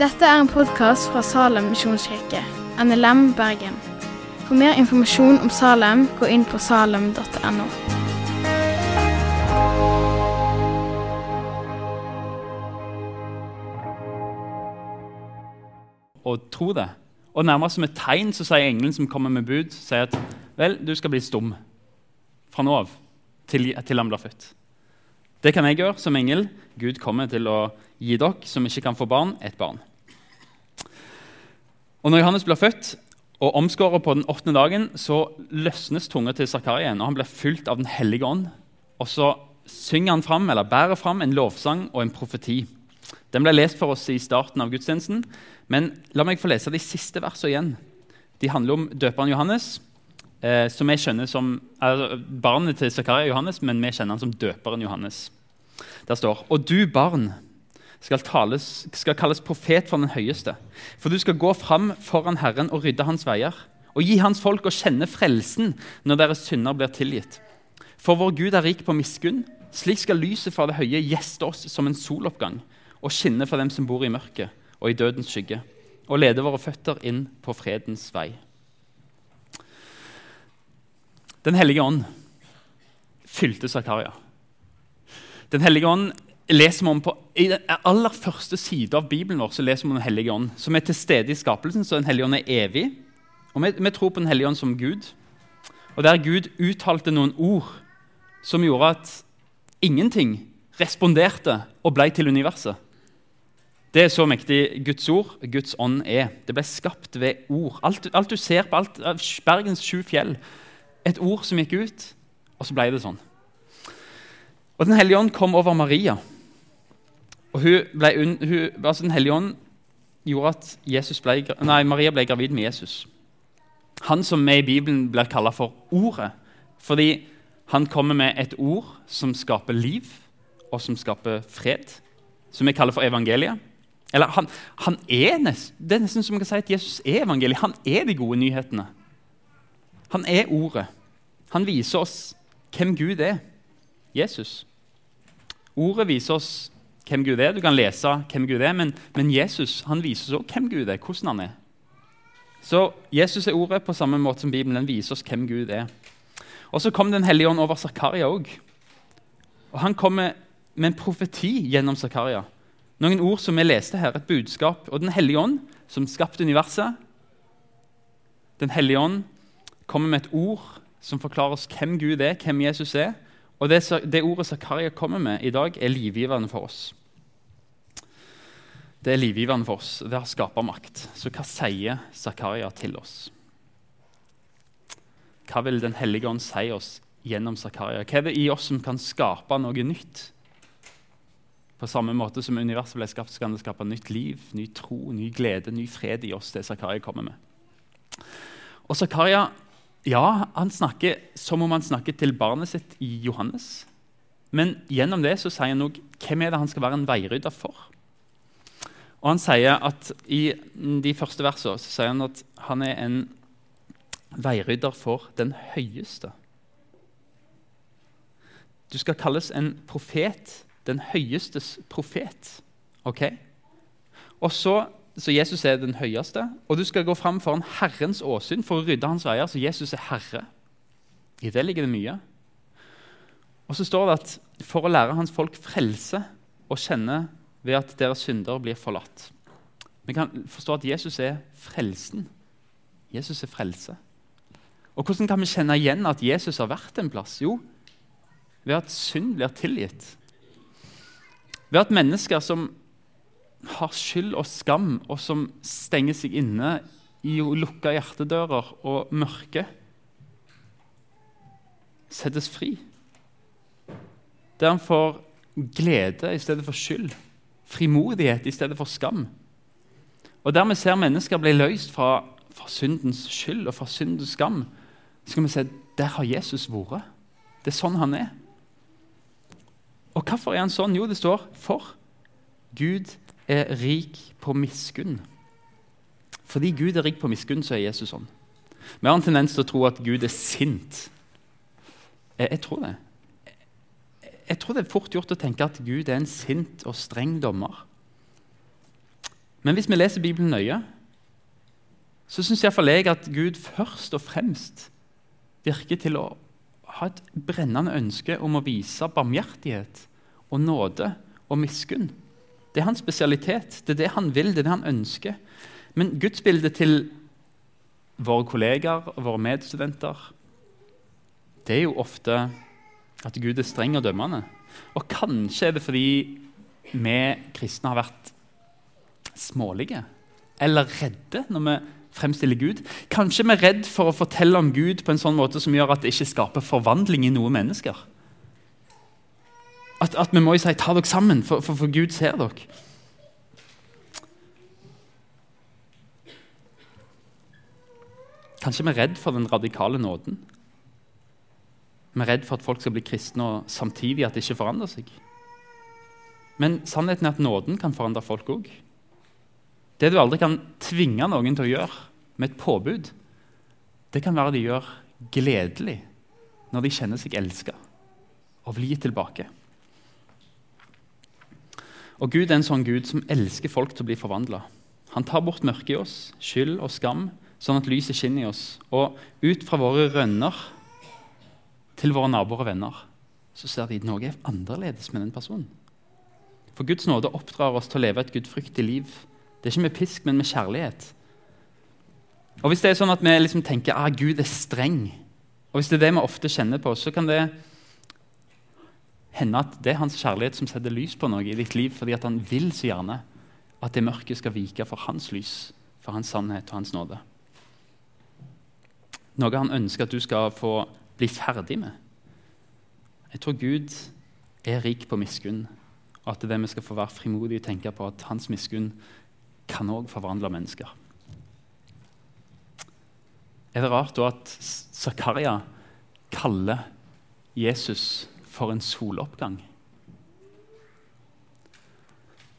Dette er en podkast fra Salem misjonskirke, NLM Bergen. For mer informasjon om Salem, gå inn på salem.no. og tro det. Og nærmest som et tegn så sier engelen som kommer med bud, sier at vel, du skal bli stum fra nå av til, til han blir født. Det kan jeg gjøre som engel. Gud kommer til å gi dere som ikke kan få barn, et barn. Og Når Johannes blir født og omskåret på den åttende dagen, så løsnes tunga til Zakaria, og han blir fylt av Den hellige ånd. Og så synger han fram, eller bærer fram en lovsang og en profeti. Den ble lest for oss i starten av gudstjenesten, men la meg få lese de siste versene igjen. De handler om døperen Johannes, eh, som vi kjenner som altså, barnet til Zakaria Johannes, men vi kjenner han som døperen Johannes. Der står Og du, barn, skal, tales, skal kalles profet for den høyeste. For du skal gå fram foran Herren og rydde hans veier, og gi hans folk å kjenne frelsen når deres synder blir tilgitt. For vår Gud er rik på miskunn. Slik skal lyset fra det høye gjeste oss som en soloppgang og skinne for dem som bor i mørket og i dødens skygge, og lede våre føtter inn på fredens vei. Den hellige ånd fylte Zakaria. Den hellige ånd leser vi om på, I den aller første side av Bibelen vår så leser vi om Den hellige ånd, som er til stede i skapelsen, så Den hellige ånd er evig. Og vi, vi tror på Den hellige ånd som Gud. Og der Gud uttalte noen ord som gjorde at ingenting responderte og ble til universet. Det er så mektig Guds ord, Guds ånd, er. Det ble skapt ved ord. Alt, alt du ser på alt, Bergens sju fjell, et ord som gikk ut, og så ble det sånn. Og Den hellige ånd kom over Maria. Og hun hun, altså Den hellige ånd gjorde at ble, nei, Maria ble gravid med Jesus. Han som vi i Bibelen blir kalt for Ordet. Fordi han kommer med et ord som skaper liv, og som skaper fred. Som vi kaller for evangeliet. Eller han, han er nest, Det er nesten som man kan si at Jesus er evangeliet. Han er de gode nyhetene. Han er Ordet. Han viser oss hvem Gud er. Jesus. Ordet viser oss hvem Gud er. Du kan lese hvem Gud er, men, men Jesus han viser oss også hvem Gud er, hvordan han er. Så Jesus er ordet på samme måte som Bibelen den viser oss hvem Gud er. Og Så kom Den hellige ånd over Zakaria òg. Og han kommer med en profeti gjennom Zakaria. Noen ord som vi leste her, et budskap. Og Den hellige ånd, som skapte universet Den hellige ånd kommer med et ord som forklarer oss hvem Gud er, hvem Jesus er. Og det, det ordet Zakaria kommer med i dag, er livgivende for oss. Det er livgivende for oss. Det har skapermakt. Så hva sier Zakaria til oss? Hva vil Den hellige ånd si oss gjennom Zakaria? Hva er det i oss som kan skape noe nytt? På samme måte som universet ble skapt, så kan det skape nytt liv, ny tro, ny glede, ny fred i oss. det Zakaria kommer med. Og Zakaria ja, han snakker som om han snakker til barnet sitt i Johannes. Men gjennom det så sier han òg hvem er det han skal være en veirydder for. Og han sier at I de første versene så sier han at han er en veirydder for den høyeste. Du skal kalles en profet, den høyestes profet. ok? Og så så Jesus er den høyeste. Og du skal gå fram foran Herrens åsyn for å rydde hans veier. Så Jesus er herre. I det ligger det mye. Og så står det at for å lære hans folk frelse og kjenne ved at deres synder blir forlatt. Vi kan forstå at Jesus er frelsen. Jesus er frelse. Og Hvordan kan vi kjenne igjen at Jesus har vært en plass? Jo, ved at synd blir tilgitt. Ved at mennesker som har skyld og skam, og som stenger seg inne i lukka hjertedører og mørke, settes fri. Der han får glede i stedet for skyld, frimodighet i stedet for skam. Og Der vi ser mennesker bli løst fra, fra syndens skyld og fra syndens skam, så kan vi se der har Jesus vært. Det er sånn han er. Og hvorfor er han sånn? Jo, det står for Gud er rik på miskunn. Fordi Gud er rik på miskunn, så er Jesus sånn. Vi har en tendens til å tro at Gud er sint. Jeg, jeg tror det. jeg tror det er fort gjort å tenke at Gud er en sint og streng dommer. Men hvis vi leser Bibelen nøye, så syns iallfall jeg at Gud først og fremst virker til å ha et brennende ønske om å vise barmhjertighet og nåde og miskunn. Det er hans spesialitet. Det er det han vil, det er det han ønsker. Men gudsbildet til våre kollegaer og våre medstudenter det er jo ofte at Gud er streng og dømmende. Og kanskje er det fordi vi kristne har vært smålige eller redde når vi fremstiller Gud. Kanskje vi er redd for å fortelle om Gud på en sånn måte som gjør at det ikke skaper forvandling i noen mennesker. At, at vi må jo si 'ta dere sammen', for, for, for Gud ser dere. Kanskje vi er redd for den radikale nåden. Vi er redd for at folk skal bli kristne og samtidig at det ikke forandrer seg. Men sannheten er at nåden kan forandre folk òg. Det du aldri kan tvinge noen til å gjøre med et påbud, det kan være de gjør gledelig når de kjenner seg elska og vil gi tilbake. Og Gud er en sånn Gud som elsker folk til å bli forvandla. Han tar bort mørket i oss, skyld og skam, sånn at lyset skinner i oss. Og ut fra våre rønner til våre naboer og venner så ser de at noe er annerledes med den personen. For Guds nåde oppdrar oss til å leve et gudfryktig liv det er ikke med pisk, men med kjærlighet. Og Hvis det er sånn at vi liksom tenker at ah, Gud er streng, og hvis det er det vi ofte kjenner på, så kan det hende at det er hans kjærlighet som setter lys på noe i ditt liv, fordi at han vil så gjerne at det mørket skal vike for hans lys, for hans sannhet og hans nåde. Noe han ønsker at du skal få bli ferdig med. Jeg tror Gud er rik på miskunn, og at det er det vi skal få være frimodige og tenke på at hans miskunn kan òg forvandle mennesker. Er det rart da at Zakaria kaller Jesus for en soloppgang?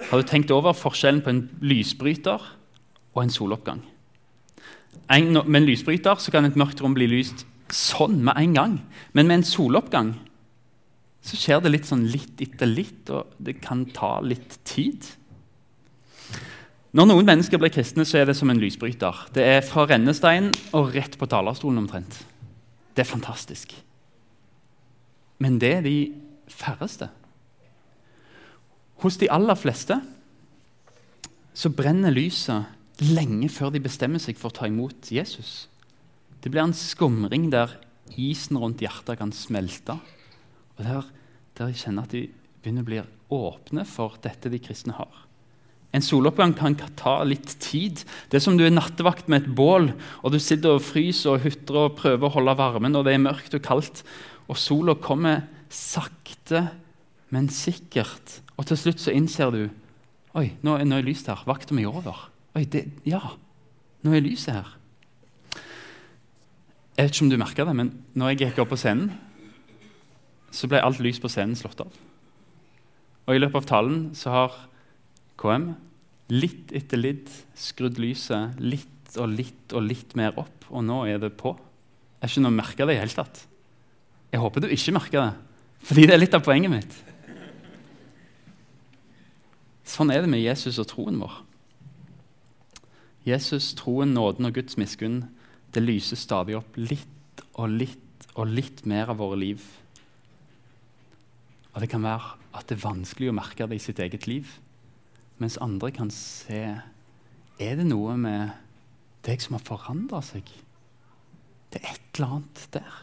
Har du tenkt over forskjellen på en lysbryter og en soloppgang? En, med en lysbryter så kan et mørkt rom bli lyst sånn med en gang. Men med en soloppgang så skjer det litt sånn litt etter litt, og det kan ta litt tid. Når noen mennesker blir kristne, så er det som en lysbryter. Det er fra rennestein og rett på talerstolen omtrent. Det er fantastisk. Men det er de færreste. Hos de aller fleste så brenner lyset lenge før de bestemmer seg for å ta imot Jesus. Det blir en skumring der isen rundt hjertet kan smelte. Og der, der jeg kjenner at de begynner å bli åpne for dette de kristne har. En soloppgang kan ta litt tid. Det er som du er nattevakt med et bål, og du sitter og fryser og hutrer og prøver å holde varmen, og det er mørkt og kaldt, og sola kommer sakte, men sikkert. Og til slutt så innser du Oi, nå er, nå er lyset her. Vakta mi over. Oi, det, ja, nå er lyset her. Jeg vet ikke om du merka det, men når jeg gikk opp på scenen, så ble alt lys på scenen slått av. Og i løpet av talen så har KM. Litt etter litt skrudd lyset litt og litt og litt mer opp, og nå er det på. Jeg har ikke noe merka det i hele tatt. Jeg håper du ikke merker det, fordi det er litt av poenget mitt. Sånn er det med Jesus og troen vår. Jesus, troen, nåden og Guds miskunn det lyser stadig opp litt og litt og litt mer av våre liv. Og det kan være at det er vanskelig å merke det i sitt eget liv. Mens andre kan se Er det noe med deg som har forandra seg? Det er et eller annet der.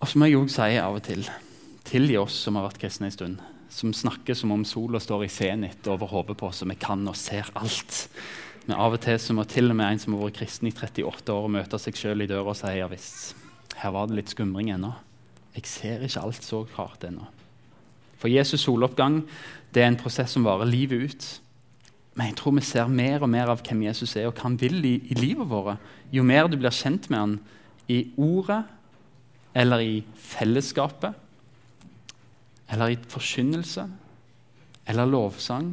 Og så må jeg òg si av og til tilgi oss som har vært kristne en stund, som snakker som om sola står i senit over hodet på oss, og vi kan og ser alt. Men av og til så må til og med en som har vært kristen i 38 år, møte seg sjøl i døra og si ja visst, her var det litt skumring ennå. Jeg ser ikke alt så klart ennå. For Jesus' soloppgang det er en prosess som varer livet ut. Men jeg tror vi ser mer og mer av hvem Jesus er, og hva han vil i, i livet vårt. Jo mer du blir kjent med han i ordet, eller i fellesskapet, eller i forkynnelse, eller lovsang,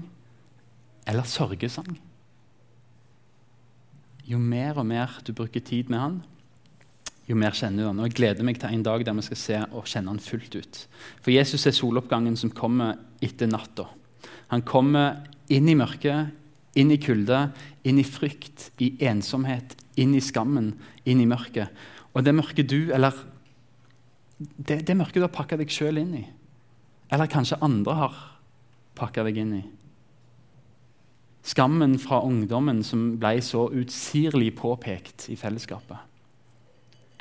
eller sørgesang. Jo mer og mer du bruker tid med han, jo mer kjenner du han. Og Jeg gleder meg til en dag der vi skal se og kjenne han fullt ut. For Jesus er soloppgangen som kommer etter natta. Han kommer inn i mørket, inn i kulde, inn i frykt, i ensomhet, inn i skammen, inn i mørket. Og det mørket du, eller det, det mørket du har pakka deg sjøl inn i, eller kanskje andre har pakka deg inn i. Skammen fra ungdommen som ble så utsirlig påpekt i fellesskapet.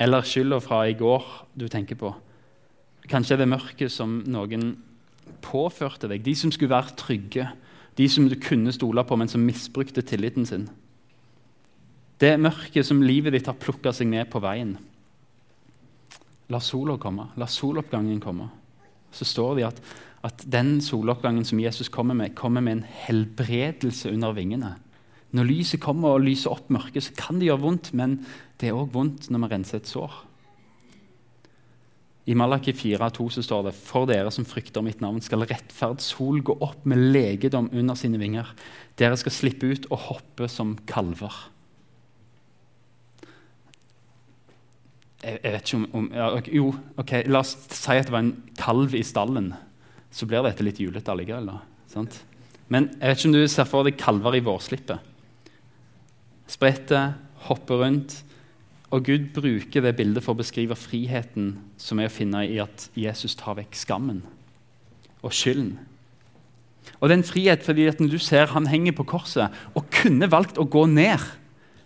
Eller skylda fra i går du tenker på. Kanskje det mørket som noen påførte deg. De som skulle være trygge, de som du kunne stole på, men som misbrukte tilliten sin. Det mørket som livet ditt har plukka seg med på veien. La sola komme. La soloppgangen komme. Så står det at, at den soloppgangen som Jesus kommer med, kommer med en helbredelse under vingene. Når lyset kommer og lyser opp mørket, så kan det gjøre vondt, men det er òg vondt når man renser et sår. I Malaki 4,2 så står det For dere som frykter mitt navn, skal rettferd sol gå opp med legedom under sine vinger. Dere skal slippe ut og hoppe som kalver. Jeg, jeg, vet ikke om, om ja, Jo, ok, la oss si at det var en kalv i stallen. Så blir dette litt julete allikevel. da, sant? Men jeg vet ikke om du ser for deg kalver i vårslippet. Spretter, hopper rundt. Og Gud bruker det bildet for å beskrive friheten som er å finne i at Jesus tar vekk skammen og skylden. Og det er en frihet fordi at når du ser han henger på korset og kunne valgt å gå ned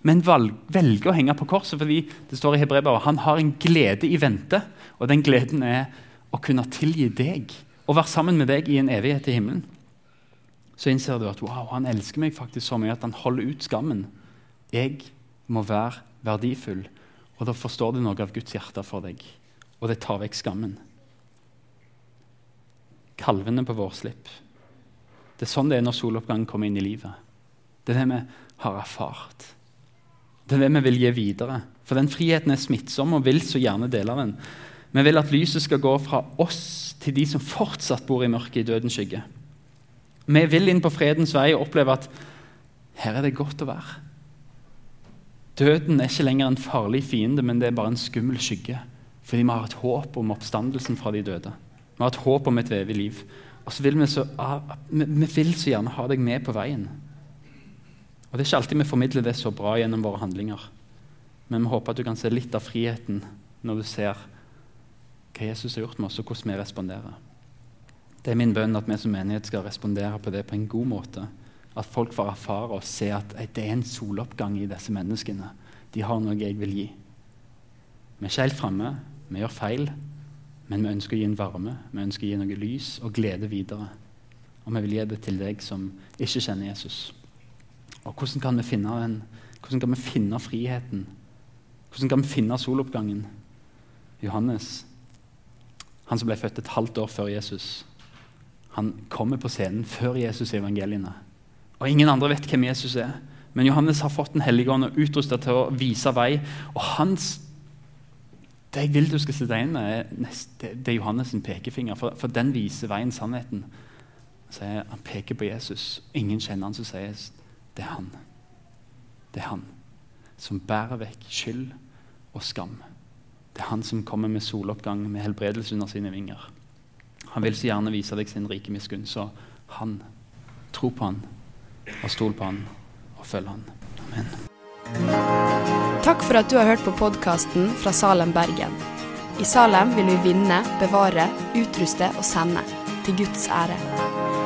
men velger å henge på korset fordi det står i Hebrevet, han har en glede i vente. Og den gleden er å kunne tilgi deg og være sammen med deg i en evighet i himmelen. Så innser du at wow, han elsker meg faktisk så mye at han holder ut skammen. Jeg må være verdifull. Og da forstår du noe av Guds hjerte for deg, og det tar vekk skammen. Kalvene på vårslipp. Det er sånn det er når soloppgangen kommer inn i livet. Det er det vi har erfart. Det er det vi vil gi videre. For den friheten er smittsom og vil så gjerne dele den. Vi vil at lyset skal gå fra oss til de som fortsatt bor i mørket i dødens skygge. Vi vil inn på fredens vei og oppleve at her er det godt å være. Døden er ikke lenger en farlig fiende, men det er bare en skummel skygge. Fordi vi har et håp om oppstandelsen fra de døde. Vi har et håp om et evig liv. Og så vil vi, så, vi vil så gjerne ha deg med på veien. Og Det er ikke alltid vi formidler det så bra gjennom våre handlinger. Men vi håper at du kan se litt av friheten når du ser hva Jesus har gjort med oss, og hvordan vi responderer. Det er min bønn at vi som menighet skal respondere på det på en god måte. At folk får erfare og se at det er en soloppgang i disse menneskene. De har noe jeg vil gi. Vi er ikke helt framme, vi gjør feil, men vi ønsker å gi en varme, vi ønsker å gi noe lys og glede videre. Og vi vil gi det til deg som ikke kjenner Jesus. Og hvordan kan vi finne den? Hvordan kan vi finne friheten? Hvordan kan vi finne soloppgangen? Johannes, han som ble født et halvt år før Jesus, han kommer på scenen før Jesus i evangeliene. Og Ingen andre vet hvem Jesus er. Men Johannes har fått Den hellige ånd og utrusta til å vise vei. Og hans, Det jeg vil du skal sitte deg inn er, det er Johannes' sin pekefinger, for, for, den viser veien, sannheten. Så han peker på Jesus. Ingen kjenner han som sier det er han. Det er han som bærer vekk skyld og skam. Det er han som kommer med soloppgang, med helbredelse under sine vinger. Han vil så gjerne vise deg sin rike miskunn, så han, tro på han, og stol på han, og følg han. Amen. Takk for at du har hørt på podkasten fra Salem, Bergen. I Salem vil vi vinne, bevare, utruste og sende, til Guds ære.